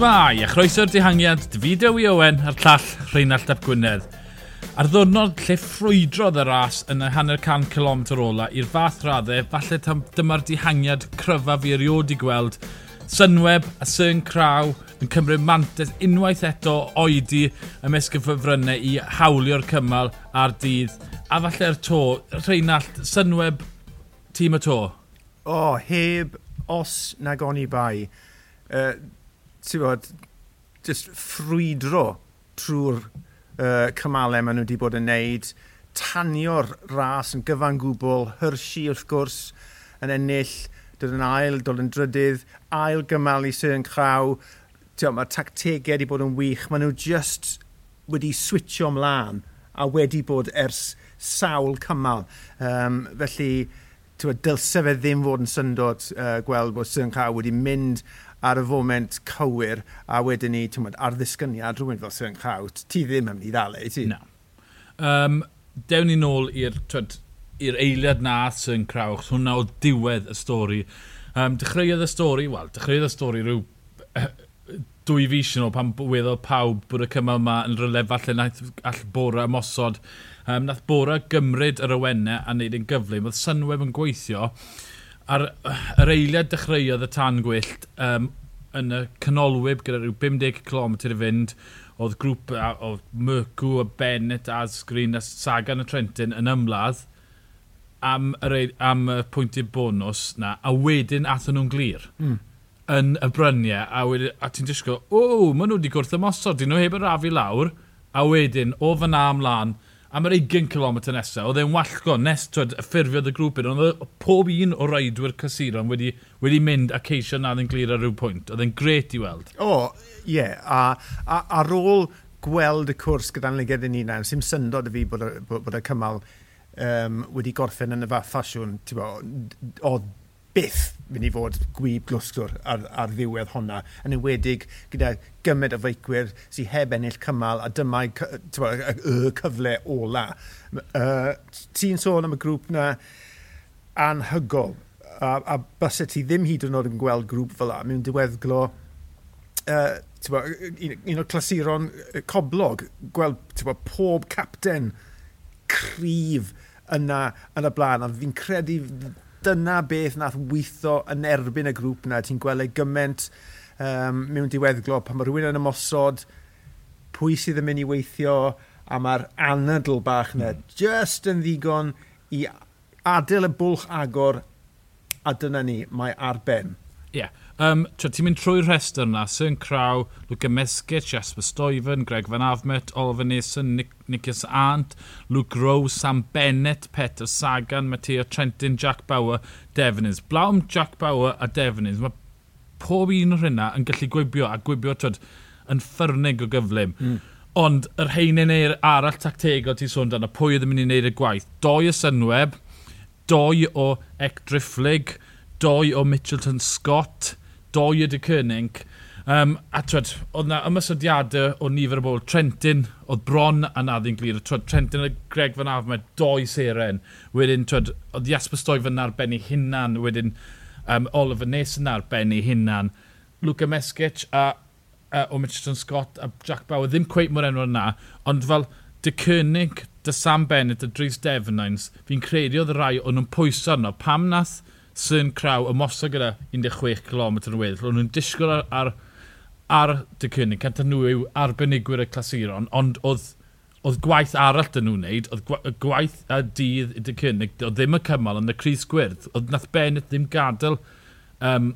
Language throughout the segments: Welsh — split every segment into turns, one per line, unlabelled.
Shmai, a chroeso'r dihangiad, Davidew i Owen a'r llall Rheinald Ap Gwynedd. Ar ddwrnod lle ffrwydrodd y ras yn y hanner can kilometr ola i'r fath raddau, falle dyma'r dihangiad cryfaf i eriod i gweld. Synweb a Syn Craw yn cymryd mantes unwaith eto oedi ymysg y ffefrynnau i hawlio'r cymal a'r dydd. A falle'r to, Rheinald, Synweb, tîm y to?
O, oh, heb os nag oni bai. Uh, ti'n bod, just ffrwydro trwy'r uh, cymalau maen nhw wedi bod yn neud, tanio'r ras yn gyfan gwbl, hyrsi wrth gwrs yn ennill, dod yn ail, dod yn drydydd, ail gymal i sy'n Craw, mae'r tactegau wedi bod yn wych, maen nhw just wedi switio ymlaen a wedi bod ers sawl cymal. Um, felly, dylse fe ddim fod yn syndod uh, gweld bod sy'n Craw wedi mynd ar y foment cywir a wedyn ni, ti'n ar ddisgyniad rhywun fel sy'n chawt, ti ddim yn mynd i ddaleu, ti?
Na. Um, dewn ni nôl i'r eiliad na sy'n crawch, hwnna o diwedd y stori. Um, dechreuodd y stori, wel, dechreuodd y stori rhyw eh, dwy fis yn ôl pan weddol pawb bod y cymal yma yn rylef falle naeth all bora ymosod. Um, nath bora gymryd yr awennau a wneud yn gyflym. Oedd Sunweb yn gweithio Ar yr eiliad dechreuodd y tan gwyllt um, yn y canolwyb gyda rhyw 50 km i fynd, oedd grŵp o Mercw, a Bennett, a Sgrin, a Sagan a Trentin yn ymladd am, yr, am y pwyntiau bonus na, a wedyn athyn nhw'n glir. Mm. Yn y bryniau, a, wedyn, a ti'n disgwyl, o, maen nhw wedi gwrth ymosod, dyn nhw heb y rafu lawr, a wedyn, o fyna ymlaen, am yr 20 km nesaf, oedd e'n wallgo nes twyd, y ffurfiodd y grŵp un, oedd pob un o roedwyr cysuron wedi, wedi mynd a ceisio nad yn glir ar rhyw pwynt. Oedd e'n gret i weld.
O, oh, ie, yeah. a, a, ar ôl gweld y cwrs gyda'n ligedd yn unan, sy'n syndod y fi bod y, bod y cymal um, wedi gorffen yn y fath ffasiwn, o byth mynd i fod gwyb glwsgwr ar, ar ddiwedd honna, yn enwedig gyda gymaint o feicwyr sy'n heb ennill cymal a dyma y cyfle ola. Uh, Ti'n sôn am y grŵp na anhygol, a, a bysau ti ddim hyd yn oed yn gweld grŵp fel la, mewn diweddglo uh, bo, un, un o'r clasuron coblog, gweld bo, pob capten cryf yna yn y blaen, a fi'n credu dyna beth nath weitho yn erbyn y grŵp na. Ti'n gweld ei gymaint um, mewn diweddglo pan mae rhywun yn ymosod, pwy sydd yn mynd i weithio, a mae'r anadl bach na mm. just yn ddigon i adael y bwlch agor a dyna ni, mae ar ben.
Ie, yeah. Um, Ti'n mynd trwy'r rhestr yna, Søren Craw, Luca Mesgit, Jasper Stoifen, Greg Van Afmet, Oliver Nason, Nick, Nicus Ant, Luke Rowe, Sam Bennett, Peter Sagan, Matteo Trentin, Jack Bauer, Defnydd. Blawn Jack Bauer a Defnydd, mae pob un o'r hynna yn gallu gwybio a gwybio twyd, yn ffyrnig o gyflym. Mm. Ond yr heinen eir arall tactegol ti'n sôn dan, a pwy oedd yn mynd i wneud y gwaith. Doi o synweb, doi o Ec Drifflig, doi o Mitchelton Scott, doi y Cynnig. Um, a twed, oedd yna ymysodiadau o nifer o bobl. Trentin oedd bron a naddi'n glir. Twed, Trentin a Greg Van Afme, doi seren. Wedyn, twed, oedd Jasper Stoifen fan arbennu hunan. Wedyn, um, Oliver Nes yn arbennu hunan. Luca Meskic a, a o Mitchelton Scott a Jack Bauer ddim cweith mor enw yna, ond fel dy Cynnig, dy Sam Bennett, dy Dries Devonines, fi'n credu oedd y rai o'n nhw'n pwyso arno. Pam nath Syn Craw ymosod gyda 16 km yn weddill. Ro'n nhw'n disgwyl ar, ar, ar dy cynnig, cant nhw yw arbenigwyr y clasuron, ond oedd oedd gwaith arall dyn nhw'n wneud, oedd gwaith a dydd y dy cynnig, oedd ddim y cymal yn y Cris Gwyrdd, oedd nath Bennett ddim gadael um,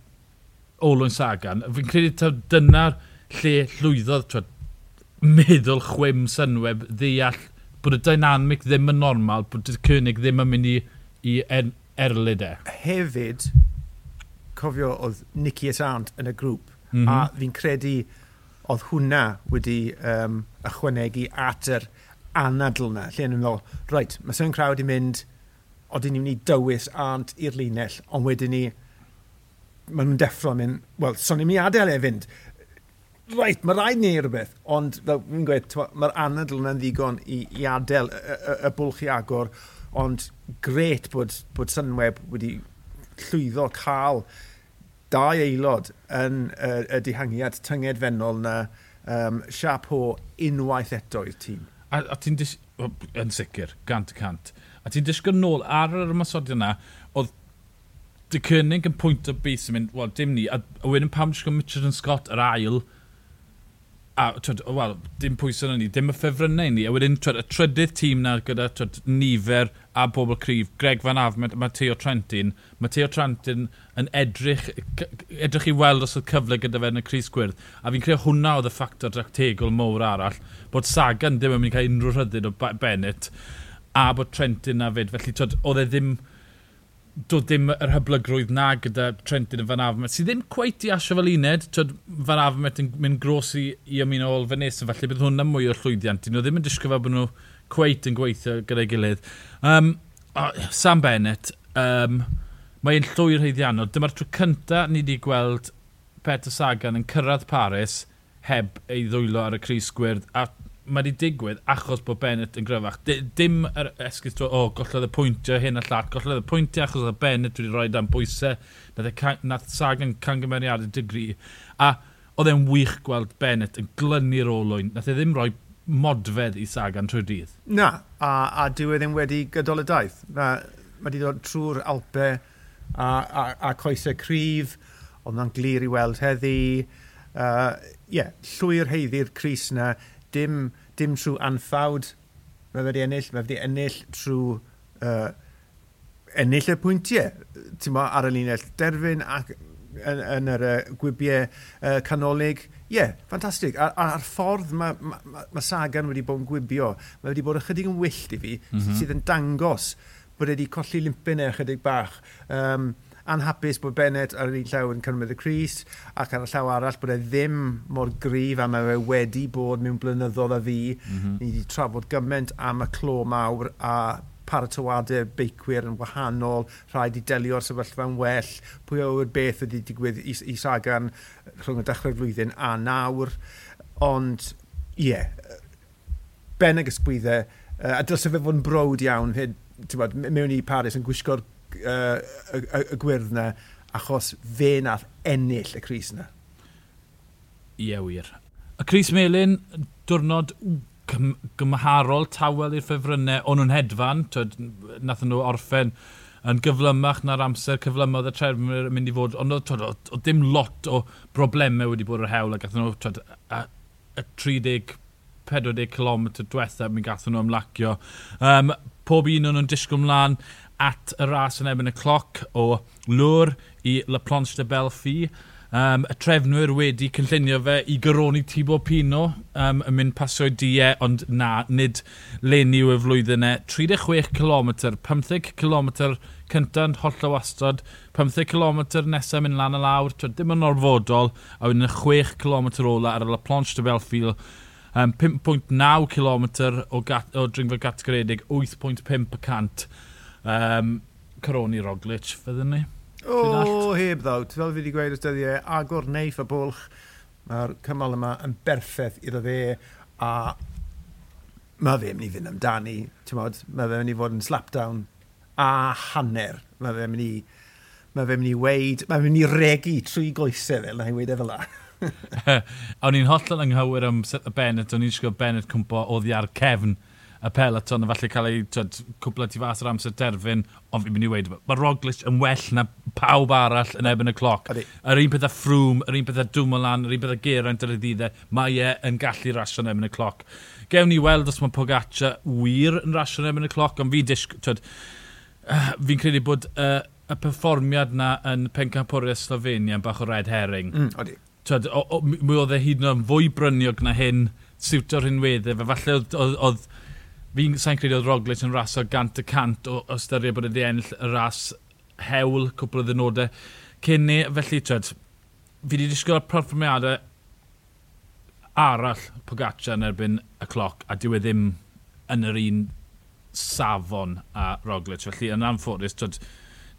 Olwyn Sagan. Fi'n credu ta dyna'r lle llwyddodd twed, meddwl chwym synweb ddeall bod y dynamic ddim yn normal, bod y cynnig ddim yn mynd i, i en, erlyd e.
Hefyd, cofio oedd Nicky Etant yn y grŵp, mm -hmm. a fi'n credu oedd hwnna wedi um, ychwanegu at yr anadl yna, lle yn ymwneud, reit, mae Sun Crowd i mynd, oedden ni'n mynd i dywys ant i'r linell, ond wedyn ni, maen nhw'n deffro mynd, wel, son ni'n mynd i adael e fynd. Reit, mae rhaid ni rhywbeth, ond fel fi'n gweud, mae'r anadl yna'n ddigon i, i adael y, y, y bwlch i agor, ond gret bod, bod Sunweb wedi llwyddo cael dau aelod yn y, y dihangiad tynged fennol na um, siapo unwaith eto i'r tîm.
A, a ti'n dis... yn sicr, gant y cant. A ti'n disgyn nôl ar yr ymasodiad yna, oedd dy cynnig yn pwynt o beth sy'n mynd, wel, dim ni, a, a wedyn pam disgyn Mitchell and Scott yr ail, a twyd, wel, dim pwysau yna ni, dim y ffefrynnau ni. A wedyn, twyd, y trydydd tîm na gyda twyd, nifer a bobl cryf, Greg Van Afmed, Matteo Trentin. Matteo Trentin yn edrych, edrych i weld os oedd cyfle gyda fe yn y Cris Gwyrdd. A fi'n creu hwnna oedd y ffactor dractegol mowr arall, bod Sagan ddim yn mynd i cael unrhyw rhyddid o Bennett a bod Trentin na fyd. Felly, twyd, oedd e ddim doedd dim yr hyblygrwydd na gyda Trentin yn fan afmet, sydd ddim cweit i asio fel uned, twyd fan afmet yn mynd gros i, i ymuno ôl fan nes, felly bydd hwnna mwy o'r llwyddiant. Dyn nhw ddim yn disgwyl fel bod nhw cweit yn gweithio gyda'i gilydd. Um, oh, Sam Bennett, um, mae'n llwyr heiddiannol. Dyma'r tro cynta ni wedi gweld Peter Sagan yn cyrraedd Paris heb ei ddwylo ar y Cris Gwyrdd a mae wedi digwydd achos bod Bennett yn gryfach. Dim yr esgus, o, oh, gollodd y pwyntiau hyn a llat, gollodd y pwyntiau achos oedd Bennett wedi rhoi dan bwysau, nath, nath Sagan cangymeriad y digri, a oedd e'n wych gweld Bennett yn glynu'r olwyn, nath e ddim rhoi modfedd i Sagan trwy'r dydd.
Na, a, a dyw e ddim wedi gydol y daith. Mae wedi dod trwy'r Alpe a, a, a coesau cryf, oedd na'n glir i weld heddi, Ie, uh, yeah, llwy'r heiddi'r Cris na dim, dim trwy anffawd mae wedi ennill, mae wedi ennill trwy uh, ennill y pwyntiau mo, ar y linell derfyn ac yn, yn yr uh, gwibiau uh, canolig. Ie, yeah, ffantastig. A'r, ar ffordd mae ma, ma, ma Sagan wedi bod yn gwibio, mae wedi bod ychydig yn wyllt i fi, mm -hmm. sydd yn dangos bod wedi colli limpyn e ychydig bach. Um, anhapus bod Bennett ar yr un llaw yn cymryd y Cris ac ar y llaw arall bod e ddim mor gryf a mae fe wedi bod mewn blynyddoedd a fi. Mm -hmm. Ni wedi trafod gymaint am y clo mawr a paratoadau beicwyr yn wahanol, rhaid i delio'r sefyllfa'n well, pwy o'r beth wedi digwydd i, i Sagan rhwng y dechrau'r flwyddyn a nawr. Ond, ie, yeah, ben y gysgwyddau, a dylse fe fod yn brod iawn hyd, bod, mewn i Paris yn gwisgo'r uh, y, y, y gwirdd na, achos fe nath ennill y Cris na.
Ie, wir. Y Cris Melin, diwrnod gym gymharol tawel i'r ffefrynnau, o'n nhw'n hedfan, twyd, nath nhw orffen yn gyflymach na'r amser cyflymodd y trefnwyr yn mynd i fod, ond o, dim lot o broblemau wedi bod yr hewl, a gath nhw twyd, a, a 30 40 km diwethaf mi gath nhw ymlacio. Um, pob un o'n nhw'n disgwyl mlaen, at y ras yn ebyn y cloc o lwr i La Planche de Belfi. Um, y trefnwyr wedi cynllunio fe i gyroni Tibo Pino um, yn mynd pasio diau, ond na, nid leni yw y flwyddynau. 36 km, 15 km cyntaf holl o wastod, 15 km nesaf mynd lan y lawr, dim yn orfodol, a wedyn y 6 km ola ar y La Planche de Belfield um, 5.9 km o, gat, o dringfa categoredig, 8.5%. Um, Coroni Roglic, fydden ni.
O, oh, heb ddawt. Fel fi wedi gweud os dyddiau, agor neif y bwlch, mae'r cymal yma yn berffaith iddo fe, a mae fe mynd i fynd amdani. Mod, mae fe mynd i fod yn slapdown a hanner. Mae fe mynd i, mae fe mynd i weid, mae fe mynd i regu trwy goesau fel, na i weid e fel la.
o'n i'n hollol anghywir am y Bennett, o'n i'n siŵr Bennett cwmpo oddi ar cefn y peleton a falle cael ei twyd, cwpla tu fas o'r amser derfyn, ond fi'n mynd i weid, mae Roglic yn well na pawb arall yn ebyn y cloc. Yr un peth a Ffrwm, yr un peth a Dwmolan, yr un peth a Geraint ar y ddiddau, e, mae e yn gallu rasio yn ebyn y cloc. Gewn ni weld os mae Pogaccia wir yn rasio yn ebyn y cloc, ond fi disg... Uh, fi'n credu bod uh, y perfformiad na yn Pencampwriaeth Slovenia yn bach o red herring. Mm, odi. Twyd, o, o, mi oedd e hyd yn oed yn fwy bryniog na hyn, siwto'r hyn wedde, fe falle oedd, oedd, oedd fi'n sain credu oedd Roglic yn raso gant y cant o ystyried bod wedi ennill y ras hewl cwpl o ddynodau cyn ni, felly tred, fi wedi disgwyl perfformiadau arall Pogaccia yn erbyn y cloc a dyw e ddim yn yr un safon a Roglic. Felly yn anffodus, tyd,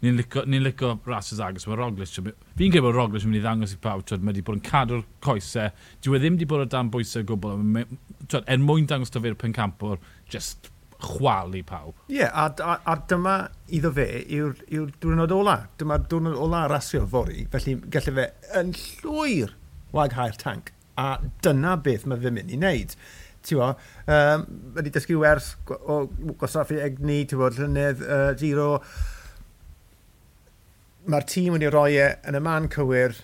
ni'n licio, ni licio rases agos, mae Roglic... Fi'n credu bod Roglic yn mynd i ddangos i pawb, twyd, mae wedi bod yn cadw'r coesau, dyw e ddim wedi bod o dan bwysau gwbl, twyd, er mwyn dangos to fe'r pencampwr, just chwalu pawb.
Ie, yeah, a, a, a, dyma iddo fe yw'r yw diwrnod ola. Dyma'r diwrnod ola rasio fori, felly gallai fe yn llwyr waghau'r tank. A dyna beth mae fe mynd i wneud Ti'n tiwa, um, wedi dysgu wers o gosaffi egni, ti'n tiwa, llynedd, uh, giro, mae'r tîm wedi roi e yn y man cywir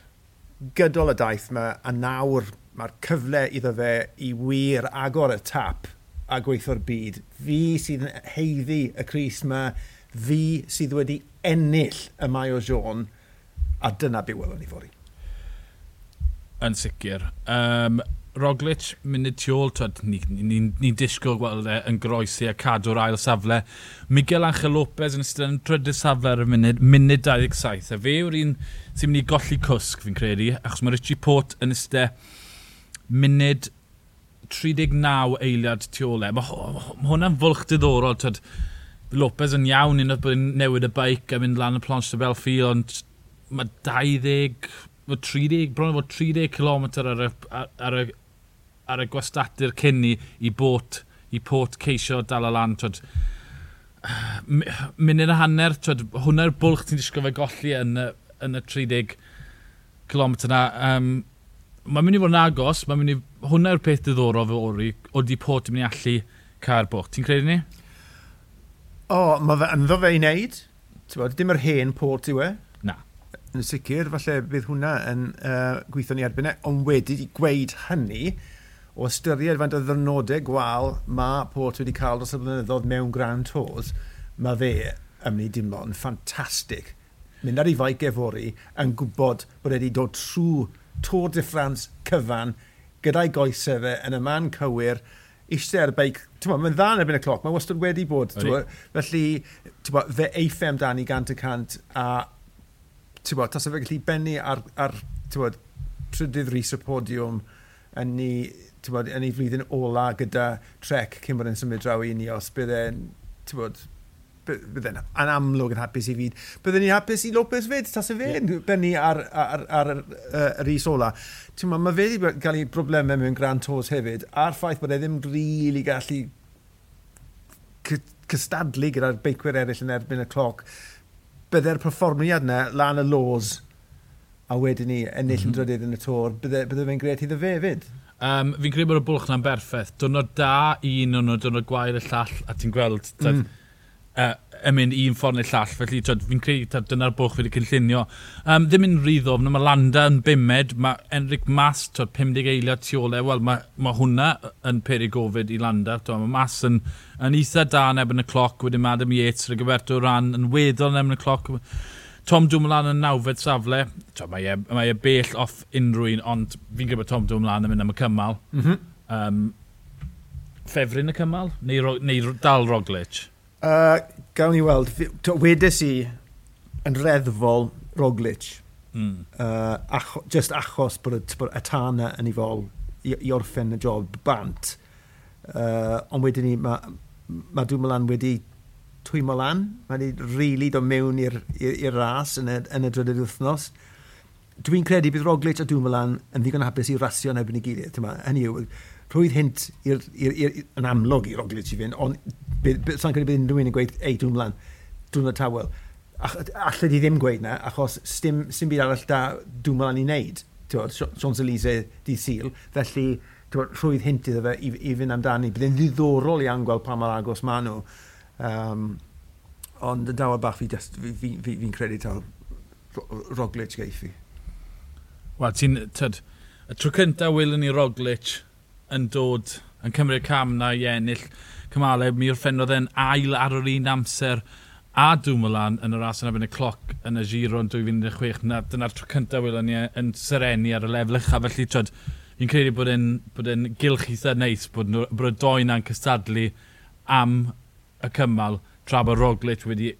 gydol y daith yma, a nawr mae'r cyfle iddo fe i wir agor y tap a gweithio'r byd. Fi sydd yn heiddi y Cris yma, fi sydd wedi ennill y Maio John, a dyna be welwn ni fori.
Yn sicr. Um, Roglic munud tu ôl, ni'n ni, ni, ni disgwyl gweld e yn groesi a cadw'r ail safle. Miguel Angel Lopez yn ystod yn trydydd safle ar y munud, munud 27. A fe yw'r un sy'n mynd i golli cwsg, fi'n credu, achos mae Richie Port yn ystod munud 39 eiliad tu ôl e. Mae ma hwnna'n fwlch diddorol, twyd, Lopez yn iawn un oedd bod newid y beic a mynd lan y planche de Belfi, ond mae 20, 30, bron o fod 30 km ar y, ar, y ar y gwastadur cynni i bot, i pot ceisio dal y lan. Twyd, munud y hanner, twyd, hwnna'r bwlch ti'n disgwyl fe golli yn y, yn y 30 km na. Um, mae'n mynd i fod yn agos, mae'n mynd i... Hwnna yw'r peth diddorol fe ori, oeddi pot yn mynd i allu cael bwch. Ti'n credu ni?
O, oh, mae fe ynddo fe i wneud. Bod, dim yr hen pot yw e.
Na.
Yn sicr, falle bydd hwnna yn uh, gweithio ni erbyn e. Ond wedi gweud hynny, o ystyried faint o ddyrnodau gwael mae Port wedi cael dros y blynyddoedd mewn Grand Tours, mae fe yn mynd i dimlo'n ffantastig. Mynd ar ei faic efori yn gwybod bod wedi dod trwy Tour de France cyfan gyda'i goesau fe yn y man cywir, eistedd ar y beic, mae'n dda yn erbyn y cloc, mae wastad wedi bod. Felly, bo, fe eiffem dan i gant y cant a bo, tas fe gallu bennu ar, ar twa, trydydd rhys y podiwm yn ni bod, yn ei flwyddyn ola gyda trec cyn bod yn symud draw i ni os bydd bydde'n bydde'n yn amlwg yn hapus i fyd. Bydde'n ni'n hapus i Lopez fyd, tas y fe'n yeah. benni ar, ar, ar, ar, yr is ola. Ti'n ma, mae fe wedi cael ei broblemau mewn Grand Tours hefyd, a'r ffaith bod e ddim rili really gallu cystadlu gyda'r beicwyr eraill yn erbyn y cloc, bydde'r perfformiad yna lan y laws a wedyn ni ennill mm -hmm. yn drydydd yn y tor, bydde, bydde fe'n gred iddo fe hefyd.
Um, fi'n credu bod y bwlch na'n berffaith. Dwrnod da un o'n nhw, dwrnod gwael y llall, a ti'n gweld mm. uh, yn mynd un ffordd neu llall. Felly fi'n credu tad, dyna'r bwlch fi wedi cynllunio. Um, ddim yn rhyddo, mae Landa yn bimed, mae Enric Mas, tad, 50 eiliad tu ole. Wel, mae, mae hwnna yn peri gofyd i Landa. Tad, mae Mas yn, yn eitha da yn ebyn y cloc, wedyn mae Adam Yates, Rigoberto Ran yn weddol yn ebyn y cloc. Tom Dwmlan yn nawfed safle. To, mae, e, mae e bell off unrhyw un, ond fi'n gwybod Tom Dwmlan yn mynd am y cymal. Mm -hmm. um, ffefryn y cymal? Neu, neu dal Roglic?
Uh, gawn ni weld. Wedes i yn reddfol Roglic. Mm. Uh, acho, just achos bod y, bod y tana yn ei fol i, i orffen y job bant. Uh, ond wedyn ni, mae ma Dwmlan wedi twymo lan. Mae wedi rili really dod mewn i'r ras yn y, yn y drydydd wythnos. Dwi'n credu bydd Roglic a dwi'n lan yn ddigon hapus i rasio yn ebyn i gilydd. Hynny yw, rhwydd hint i'r, i'r, i'r, yn amlwg i Roglic i fynd, ond sa'n credu bydd unrhyw un yn gweud, ei, dwi'n lan, dwi'n y tawel. Alla di ddim gweud na, achos stim, stim byd arall da dwi'n lan i wneud. Champs-Élysées di Sil, felly rhwydd hint iddo fe i, i fynd amdani. Bydd e'n ddiddorol iawn gweld pa mor agos maen nhw Um, ond yn dawel bach fi fi'n fi, fi, fi credu tal Roglic geithi.
Wel, ti'n, tyd, y tro cynta wylwn ni Roglic yn dod yn cymryd cam na i ennill cymalau, mi wrthenodd e'n ail ar yr un amser a Dwmolan yn yr ason abyn y cloc yn y giro yn 2016. Na, dyna'r tro cynta wylwn ni e, yn sereni ar y lefel ucha, felly tyd, fi'n credu bod e'n bod gilch eitha neis bod, bod y doi na'n cystadlu am y cymal tra bod Roglic wedi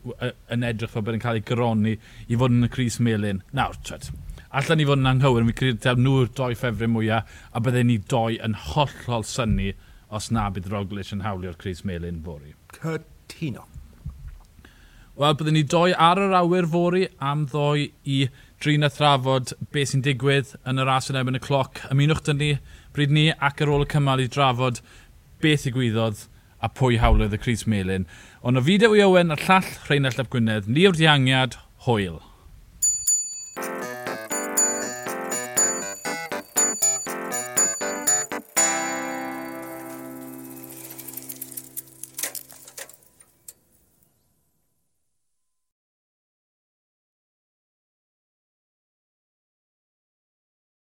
yn edrych fel bod yn cael ei gyroni i fod yn y Cris Melin. Nawr, twed, allan ni fod yn anghywir, mi credu taw nhw'r doi ffefrau mwyaf, a byddai ni doi yn hollol syni os na bydd Roglic yn hawlio'r Cris Melin fori.
Cytuno.
Wel, byddai ni doi ar yr awyr fori am ddoi i drin a thrafod beth sy'n digwydd yn yr as yn ebyn y cloc. Ymunwch dyn ni, bryd ni ac ar ôl y cymal i drafod beth i gwyddodd a pwy hawlydd y Cris Melin. Ond o fideo i Owen a'r llall Rheinald Ap Gwynedd, ni o'r dihangiad, hwyl.